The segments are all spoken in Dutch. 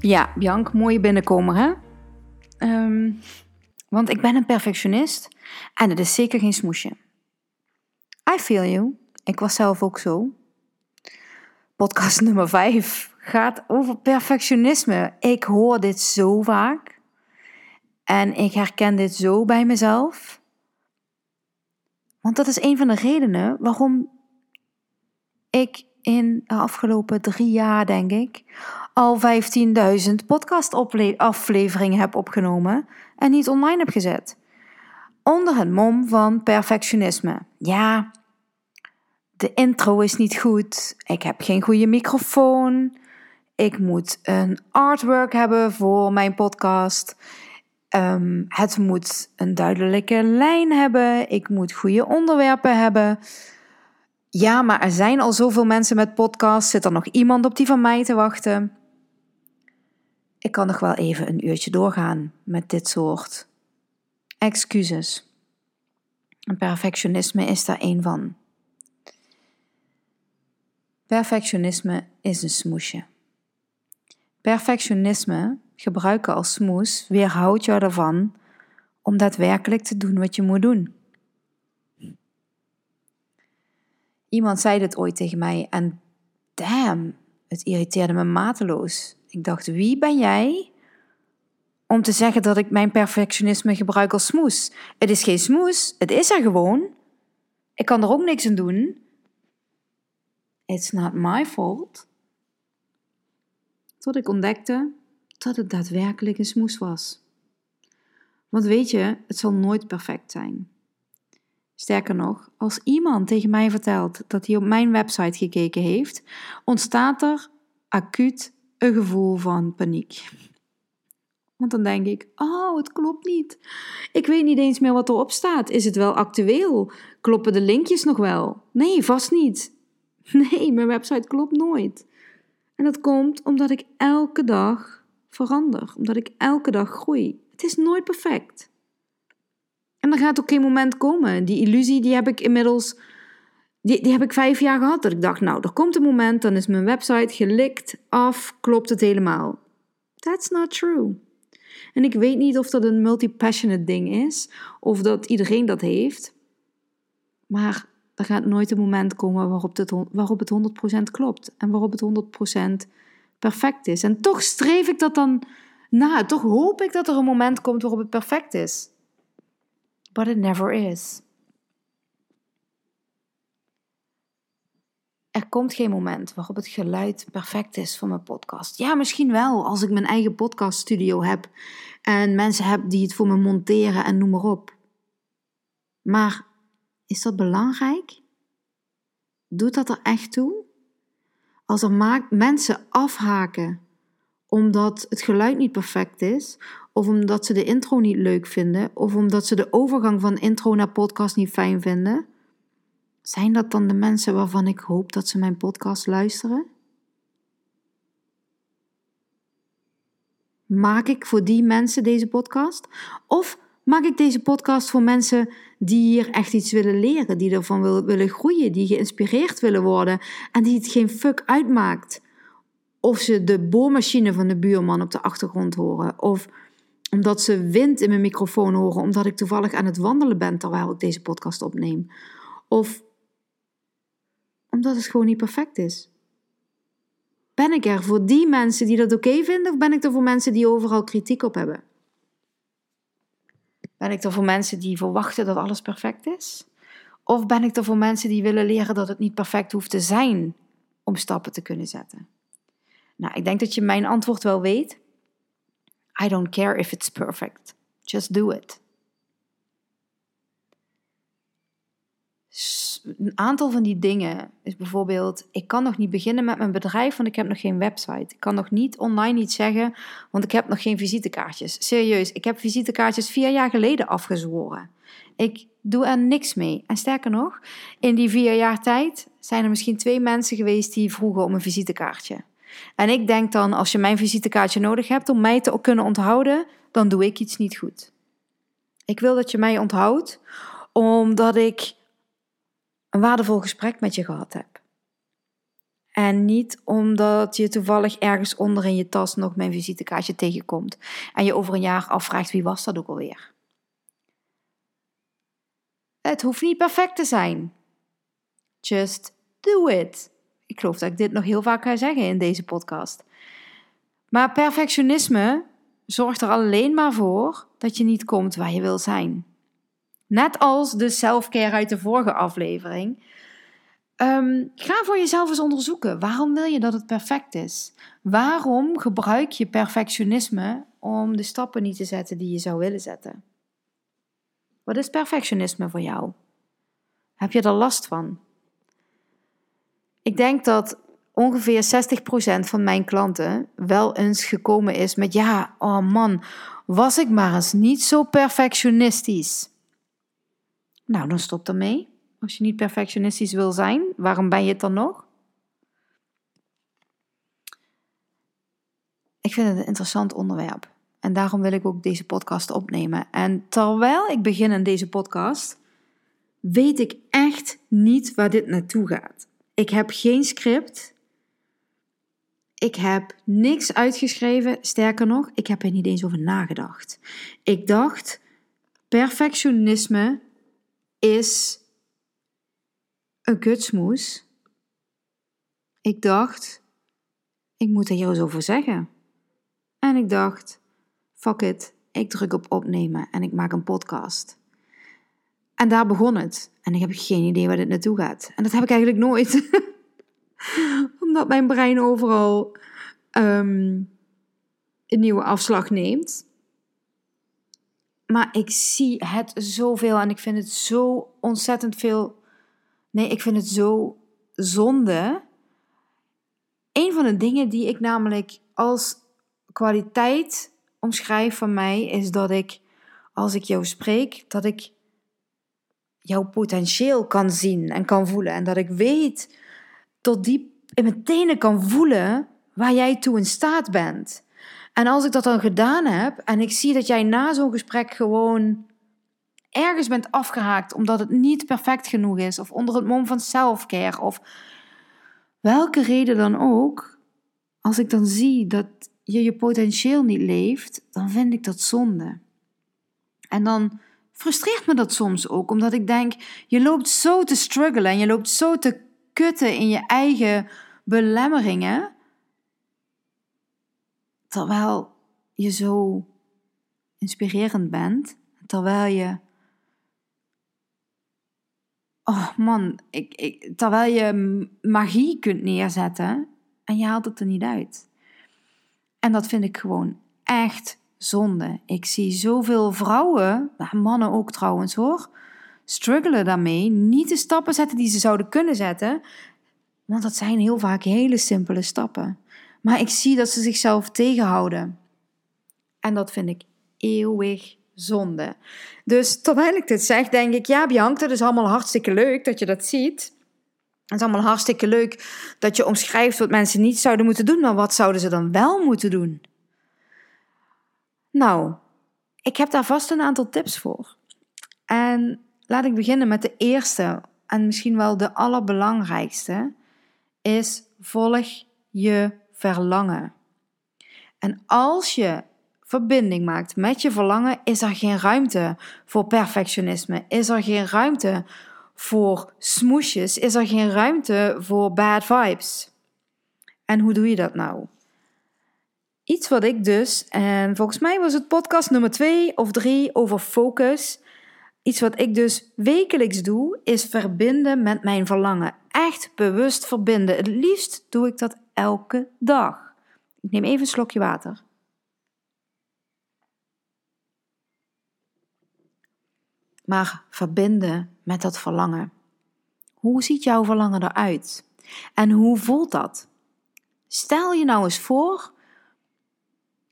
Ja, Bianc, mooie binnenkomer hè? Ehm, want ik ben een perfectionist en het is zeker geen smoesje. I feel you. Ik was zelf ook zo. Podcast nummer 5 gaat over perfectionisme. Ik hoor dit zo vaak. En ik herken dit zo bij mezelf. Want dat is een van de redenen waarom ik in de afgelopen drie jaar, denk ik, al 15.000 podcastafleveringen heb opgenomen en niet online heb gezet. Onder het mom van perfectionisme. Ja, de intro is niet goed. Ik heb geen goede microfoon. Ik moet een artwork hebben voor mijn podcast. Um, het moet een duidelijke lijn hebben. Ik moet goede onderwerpen hebben. Ja, maar er zijn al zoveel mensen met podcasts. Zit er nog iemand op die van mij te wachten? Ik kan nog wel even een uurtje doorgaan met dit soort excuses. En perfectionisme is daar één van. Perfectionisme is een smoesje. Perfectionisme gebruiken als smoes weerhoudt jou ervan om daadwerkelijk te doen wat je moet doen. Iemand zei dit ooit tegen mij en damn, het irriteerde me mateloos. Ik dacht, wie ben jij om te zeggen dat ik mijn perfectionisme gebruik als smoes? Het is geen smoes, het is er gewoon. Ik kan er ook niks aan doen. It's not my fault. Tot ik ontdekte dat het daadwerkelijk een smoes was. Want weet je, het zal nooit perfect zijn. Sterker nog, als iemand tegen mij vertelt dat hij op mijn website gekeken heeft, ontstaat er acuut een gevoel van paniek. Want dan denk ik: Oh, het klopt niet. Ik weet niet eens meer wat erop staat. Is het wel actueel? Kloppen de linkjes nog wel? Nee, vast niet. Nee, mijn website klopt nooit. En dat komt omdat ik elke dag verander, omdat ik elke dag groei. Het is nooit perfect. En er gaat ook geen moment komen. Die illusie die heb ik inmiddels, die, die heb ik vijf jaar gehad. Dat ik dacht, nou, er komt een moment, dan is mijn website gelikt, af, klopt het helemaal. That's not true. En ik weet niet of dat een multi-passionate ding is, of dat iedereen dat heeft. Maar er gaat nooit een moment komen waarop het, waarop het 100% klopt en waarop het 100% perfect is. En toch streef ik dat dan na. Toch hoop ik dat er een moment komt waarop het perfect is but it never is. Er komt geen moment waarop het geluid perfect is voor mijn podcast. Ja, misschien wel als ik mijn eigen podcaststudio heb en mensen heb die het voor me monteren en noem maar op. Maar is dat belangrijk? Doet dat er echt toe? Als er mensen afhaken omdat het geluid niet perfect is, of omdat ze de intro niet leuk vinden, of omdat ze de overgang van intro naar podcast niet fijn vinden, zijn dat dan de mensen waarvan ik hoop dat ze mijn podcast luisteren? Maak ik voor die mensen deze podcast? Of maak ik deze podcast voor mensen die hier echt iets willen leren, die ervan willen groeien, die geïnspireerd willen worden en die het geen fuck uitmaakt? Of ze de boormachine van de buurman op de achtergrond horen, of omdat ze wind in mijn microfoon horen, omdat ik toevallig aan het wandelen ben terwijl ik deze podcast opneem. Of omdat het gewoon niet perfect is. Ben ik er voor die mensen die dat oké vinden, of ben ik er voor mensen die overal kritiek op hebben? Ben ik er voor mensen die verwachten dat alles perfect is? Of ben ik er voor mensen die willen leren dat het niet perfect hoeft te zijn om stappen te kunnen zetten? Nou, ik denk dat je mijn antwoord wel weet. I don't care if it's perfect. Just do it. een aantal van die dingen is bijvoorbeeld, ik kan nog niet beginnen met mijn bedrijf, want ik heb nog geen website. Ik kan nog niet online iets zeggen, want ik heb nog geen visitekaartjes. Serieus, ik heb visitekaartjes vier jaar geleden afgezworen. Ik doe er niks mee. En sterker nog, in die vier jaar tijd zijn er misschien twee mensen geweest die vroegen om een visitekaartje. En ik denk dan, als je mijn visitekaartje nodig hebt om mij te kunnen onthouden, dan doe ik iets niet goed. Ik wil dat je mij onthoudt, omdat ik een waardevol gesprek met je gehad heb. En niet omdat je toevallig ergens onder in je tas nog mijn visitekaartje tegenkomt en je over een jaar afvraagt wie was dat ook alweer. Het hoeft niet perfect te zijn. Just do it. Ik geloof dat ik dit nog heel vaak ga zeggen in deze podcast. Maar perfectionisme zorgt er alleen maar voor dat je niet komt waar je wil zijn. Net als de selfcare uit de vorige aflevering. Ehm, ga voor jezelf eens onderzoeken. Waarom wil je dat het perfect is? Waarom gebruik je perfectionisme om de stappen niet te zetten die je zou willen zetten? Wat is perfectionisme voor jou? Heb je er last van? Ik denk dat ongeveer 60% van mijn klanten wel eens gekomen is met: ja, oh man, was ik maar eens niet zo perfectionistisch. Nou, dan stop ermee. Als je niet perfectionistisch wil zijn, waarom ben je het dan nog? Ik vind het een interessant onderwerp. En daarom wil ik ook deze podcast opnemen. En terwijl ik begin in deze podcast, weet ik echt niet waar dit naartoe gaat. Ik heb geen script. Ik heb niks uitgeschreven. Sterker nog, ik heb er niet eens over nagedacht. Ik dacht, perfectionisme is een kutsmoes. Ik dacht, ik moet er hier eens over zeggen. En ik dacht, fuck it, ik druk op opnemen en ik maak een podcast. En daar begon het. En ik heb geen idee waar dit naartoe gaat. En dat heb ik eigenlijk nooit. Omdat mijn brein overal um, een nieuwe afslag neemt. Maar ik zie het zoveel en ik vind het zo ontzettend veel. Nee, ik vind het zo zonde. Een van de dingen die ik namelijk als kwaliteit omschrijf van mij is dat ik, als ik jou spreek, dat ik jouw potentieel kan zien en kan voelen. En dat ik weet tot diep in mijn tenen kan voelen waar jij toe in staat bent. En als ik dat dan gedaan heb en ik zie dat jij na zo'n gesprek gewoon ergens bent afgehaakt omdat het niet perfect genoeg is, of onder het mom van selfcare, of welke reden dan ook, als ik dan zie dat je je potentieel niet leeft, dan vind ik dat zonde. En dan frustreert me dat soms ook, omdat ik denk, je loopt zo te struggelen en je loopt zo te kutten in je eigen belemmeringen, terwijl je zo inspirerend bent, terwijl je, oh man, ik, ik, terwijl je magie kunt neerzetten en je haalt het er niet uit. En dat vind ik gewoon echt zonde. Ik zie zoveel vrouwen, mannen ook trouwens hoor, struggelen daarmee, niet de stappen zetten die ze zouden kunnen zetten. Want dat zijn heel vaak hele simpele stappen. Maar ik zie dat ze zichzelf tegenhouden. En dat vind ik eeuwig zonde. Dus terwijl ik dit zeg, denk ik, ja Bianca, het is allemaal hartstikke leuk dat je dat ziet. Het is allemaal hartstikke leuk dat je omschrijft wat mensen niet zouden moeten doen, maar wat zouden ze dan wel moeten doen? Nou, ik heb daar vast een aantal tips voor. En laat ik beginnen met de eerste en misschien wel de allerbelangrijkste, is volg je verlangen. En als je verbinding maakt met je verlangen, is er geen ruimte voor perfectionisme, is er geen ruimte voor smoesjes, is er geen ruimte voor bad vibes. En hoe doe je dat nou? Iets wat ik dus, en volgens mij was het podcast nummer twee of drie over focus. Iets wat ik dus wekelijks doe, is verbinden met mijn verlangen. Echt bewust verbinden. Het liefst doe ik dat elke dag. Ik neem even een slokje water. Maar verbinden met dat verlangen. Hoe ziet jouw verlangen eruit? En hoe voelt dat? Stel je nou eens voor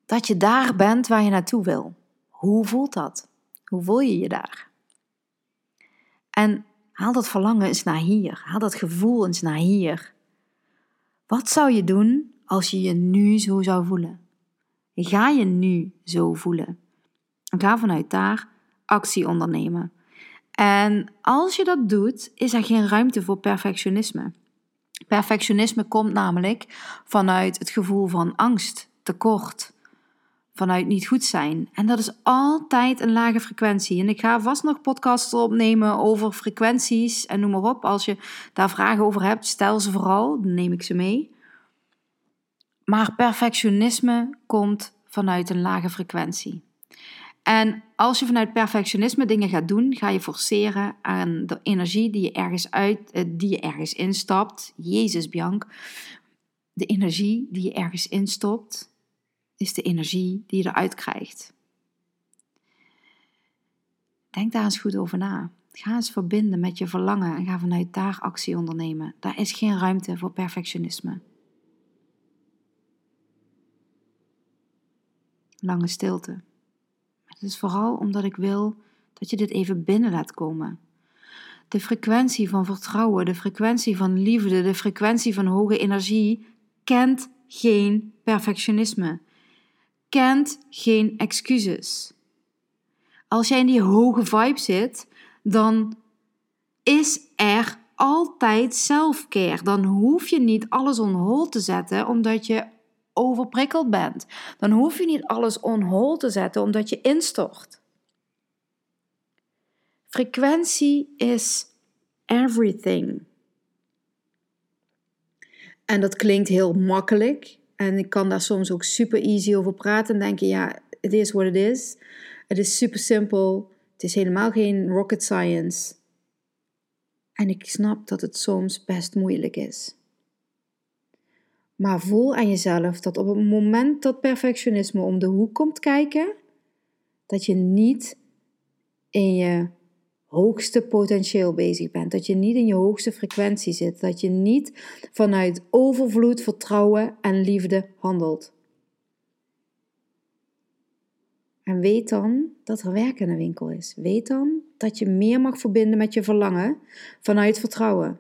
dat je daar bent waar je naartoe wil. Hoe voelt dat? Hoe voel je je daar? En haal dat verlangen eens naar hier. Haal dat gevoel eens naar hier. Wat zou je doen als je je nu zo zou voelen? Ga je nu zo voelen? En ga vanuit daar actie ondernemen. En als je dat doet, is er geen ruimte voor perfectionisme. Perfectionisme komt namelijk vanuit het gevoel van angst, tekort, vanuit niet goed zijn. En dat is altijd een lage frequentie. En ik ga vast nog podcasts opnemen over frequenties en noem maar op. Als je daar vragen over hebt, stel ze vooral, dan neem ik ze mee. Maar perfectionisme komt vanuit een lage frequentie. En als je vanuit perfectionisme dingen gaat doen, ga je forceren aan de energie die je ergens uit, eh, die je ergens instapt. Jezus, Bianc. De energie die je ergens instopt, is de energie die je eruit krijgt. Denk daar eens goed over na. Ga eens verbinden met je verlangen en ga vanuit daar actie ondernemen. Daar is geen ruimte voor perfectionisme. Lange stilte. Het is vooral omdat ik wil dat je dit even binnen laat komen. De frequentie van vertrouwen, de frequentie van liefde, de frequentie van hoge energie kent geen perfectionisme, kent geen excuses. Als jij in die hoge vibe zit, dan is er altijd selfcare. Dan hoef je niet alles on hold te zetten omdat je overprikkeld bent. Dan hoef je niet alles on hold te zetten omdat je instort. Frequentie is everything. En dat klinkt heel makkelijk. En ik kan daar soms ook super easy over praten en denken, ja, it is what it is. Het is super simpel. Het is helemaal geen rocket science. En ik snap dat het soms best moeilijk is. Maar voel aan jezelf dat op het moment dat perfectionisme om de hoek komt kijken, dat je niet in je hoogste potentieel bezig bent. Dat je niet in je hoogste frequentie zit. Dat je niet vanuit overvloed, vertrouwen en liefde handelt. En weet dan dat er werk in de winkel is. Weet dan dat je meer mag verbinden met je verlangen vanuit vertrouwen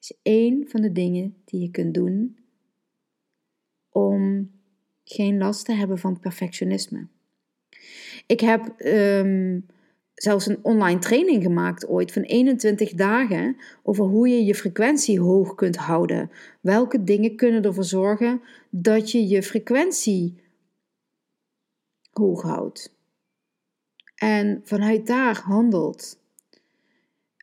is één van de dingen die je kunt doen om geen last te hebben van perfectionisme. Ik heb um, zelfs een online training gemaakt ooit van 21 dagen over hoe je je frequentie hoog kunt houden. Welke dingen kunnen ervoor zorgen dat je je frequentie hoog houdt. En vanuit daar handelt.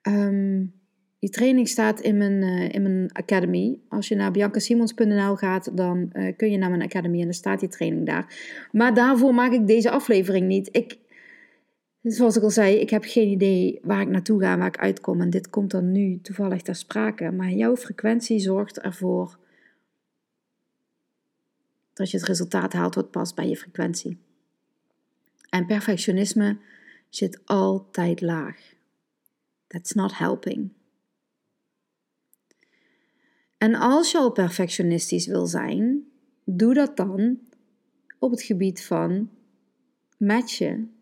Um, die training staat in mijn, uh, in mijn academy. Als je naar biancasimons.nl gaat, dan uh, kun je naar mijn academy en dan staat die training daar. Maar daarvoor maak ik deze aflevering niet. Ik, zoals ik al zei, ik heb geen idee waar ik naartoe ga, waar ik uitkom. En dit komt dan nu toevallig ter sprake. Maar jouw frequentie zorgt ervoor dat je het resultaat haalt wat past bij je frequentie. En perfectionisme zit altijd laag. That's not helping. En als je al perfectionistisch wil zijn, doe dat dan op het gebied van matchen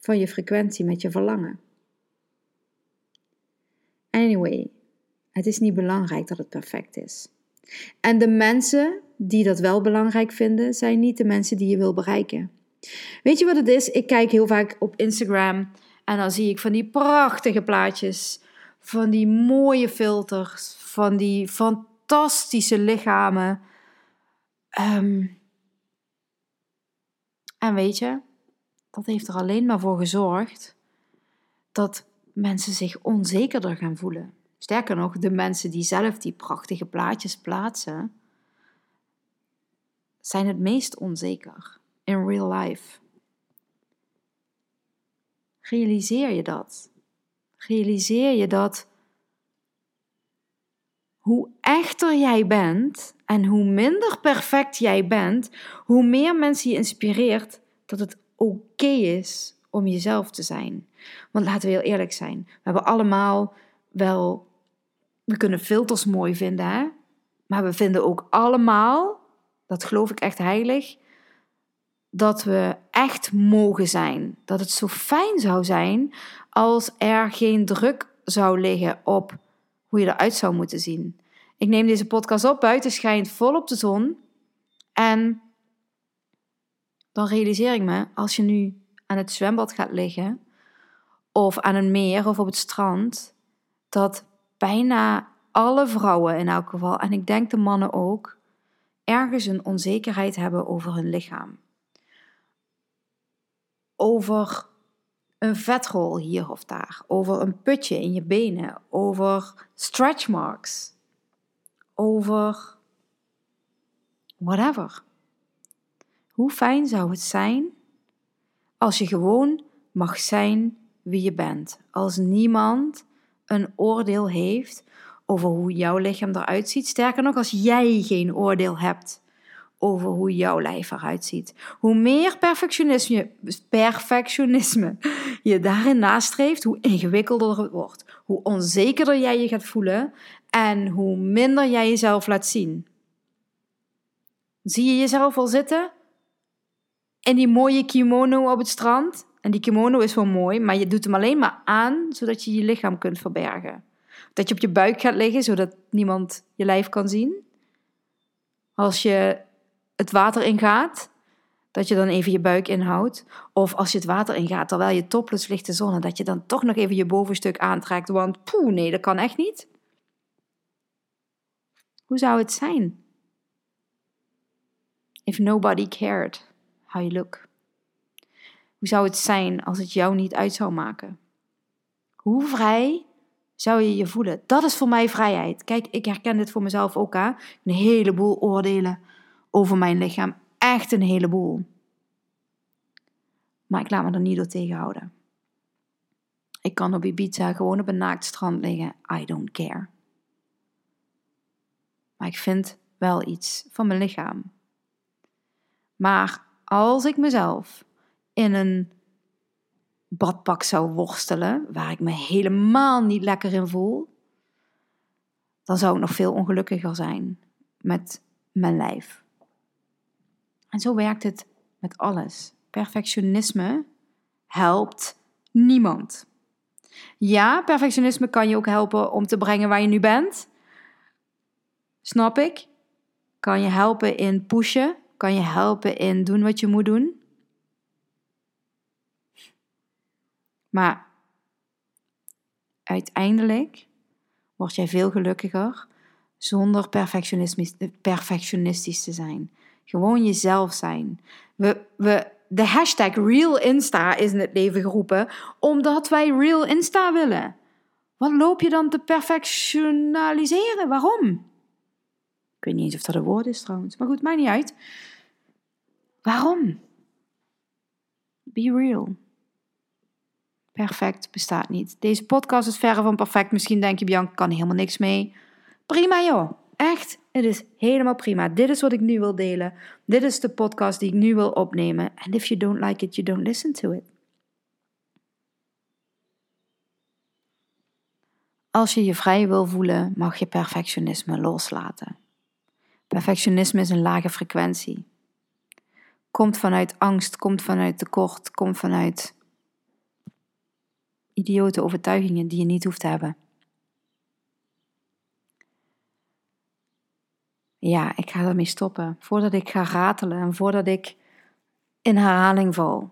van je frequentie met je verlangen. Anyway, het is niet belangrijk dat het perfect is. En de mensen die dat wel belangrijk vinden, zijn niet de mensen die je wil bereiken. Weet je wat het is? Ik kijk heel vaak op Instagram en dan zie ik van die prachtige plaatjes, van die mooie filters, van die fantastische lichamen. Ehm, en weet je, dat heeft er alleen maar voor gezorgd dat mensen zich onzekerder gaan voelen. Sterker nog, de mensen die zelf die prachtige plaatjes plaatsen, zijn het meest onzeker in real life. Realiseer je dat? Realiseer je dat hoe echter jij bent en hoe minder perfect jij bent, hoe meer mensen je inspireert dat het oké is om jezelf te zijn. Want laten we heel eerlijk zijn, we hebben allemaal wel, we kunnen filters mooi vinden, hè? maar we vinden ook allemaal, dat geloof ik echt heilig, dat we echt mogen zijn. Dat het zo fijn zou zijn als er geen druk zou liggen op hoe je eruit zou moeten zien. Ik neem deze podcast op, buiten schijnt volop de zon. En dan realiseer ik me, als je nu aan het zwembad gaat liggen, of aan een meer of op het strand, dat bijna alle vrouwen in elk geval, en ik denk de mannen ook, ergens een onzekerheid hebben over hun lichaam. Over een vetrol hier of daar, over een putje in je benen, over stretch marks, over whatever. Hoe fijn zou het zijn als je gewoon mag zijn wie je bent, als niemand een oordeel heeft over hoe jouw lichaam eruit ziet. Sterker nog, als jij geen oordeel hebt over hoe jouw lijf eruit ziet. Hoe meer perfectionisme, perfectionisme je daarin nastreeft, hoe ingewikkelder het wordt. Hoe onzekerder jij je gaat voelen en hoe minder jij jezelf laat zien. Zie je jezelf al zitten in die mooie kimono op het strand? En die kimono is wel mooi, maar je doet hem alleen maar aan zodat je je lichaam kunt verbergen. Dat je op je buik gaat liggen zodat niemand je lijf kan zien. Als je het water ingaat, dat je dan even je buik inhoudt. Of als je het water ingaat terwijl je topless ligt de zon, dat je dan toch nog even je bovenstuk aantrekt. Want poeh, nee, dat kan echt niet. Hoe zou het zijn? If nobody cared how you look. Hoe zou het zijn als het jou niet uit zou maken? Hoe vrij zou je je voelen? Dat is voor mij vrijheid. Kijk, ik herken dit voor mezelf ook. Hè? Een heleboel oordelen over mijn lichaam. Echt een heleboel. Maar ik laat me er niet door tegenhouden. Ik kan op Ibiza gewoon op een naakt strand liggen. I don't care. Maar ik vind wel iets van mijn lichaam. Maar als ik mezelf in een badpak zou worstelen, waar ik me helemaal niet lekker in voel, dan zou ik nog veel ongelukkiger zijn met mijn lijf. En zo werkt het met alles. Perfectionisme helpt niemand. Ja, perfectionisme kan je ook helpen om te brengen waar je nu bent. Snap ik? Kan je helpen in pushen? Kan je helpen in doen wat je moet doen? Maar uiteindelijk word jij veel gelukkiger zonder perfectionistisch te zijn. Gewoon jezelf zijn. We, we, de hashtag Real Insta is in het leven geroepen omdat wij Real Insta willen. Wat loop je dan te perfectionaliseren? Waarom? Ik weet niet eens of dat een woord is trouwens. Maar goed, maakt niet uit. Waarom? Be real. Perfect bestaat niet. Deze podcast is verre van perfect. Misschien denk je, Bianca, kan helemaal niks mee. Prima joh. Echt, het is helemaal prima. Dit is wat ik nu wil delen. Dit is de podcast die ik nu wil opnemen. And if you don't like it, you don't listen to it. Als je je vrij wil voelen, mag je perfectionisme loslaten. Perfectionisme is een lage frequentie. Komt vanuit angst, komt vanuit tekort, komt vanuit idiote overtuigingen die je niet hoeft te hebben. Ja, ik ga ermee stoppen. Voordat ik ga ratelen en voordat ik in herhaling val.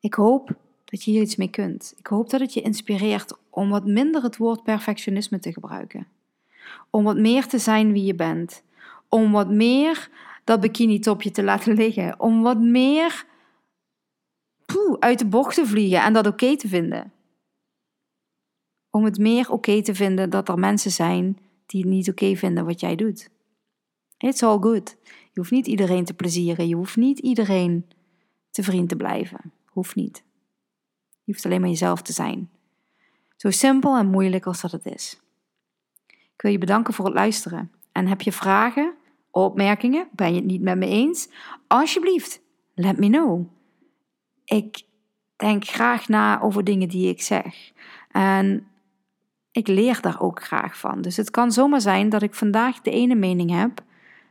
Ik hoop dat je hier iets mee kunt. Ik hoop dat het je inspireert om wat minder het woord perfectionisme te gebruiken. Om wat meer te zijn wie je bent. Om wat meer dat bikini-topje te laten liggen. Om wat meer poeh, uit de bocht te vliegen en dat oké te vinden. Om het meer oké te vinden dat er mensen zijn die het niet oké vinden wat jij doet. It's all good. Je hoeft niet iedereen te plezieren. Je hoeft niet iedereen te vriend te blijven. Hoeft niet. Je hoeft alleen maar jezelf te zijn. Zo simpel en moeilijk als dat het is. Ik wil je bedanken voor het luisteren. En heb je vragen, opmerkingen? Ben je het niet met me eens? Alsjeblieft, let me know. Ik denk graag na over dingen die ik zeg. En ik leer daar ook graag van. Dus het kan zomaar zijn dat ik vandaag de ene mening heb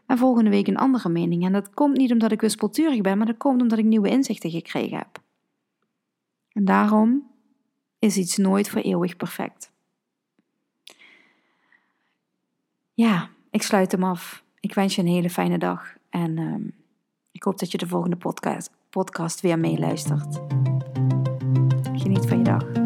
en volgende week een andere mening. En dat komt niet omdat ik wispelturig ben, maar dat komt omdat ik nieuwe inzichten gekregen heb. En daarom is iets nooit voor eeuwig perfect. Ja, ik sluit hem af. Ik wens je een hele fijne dag en uh, ik hoop dat je de volgende podcast, podcast weer meeluistert. Geniet van je dag.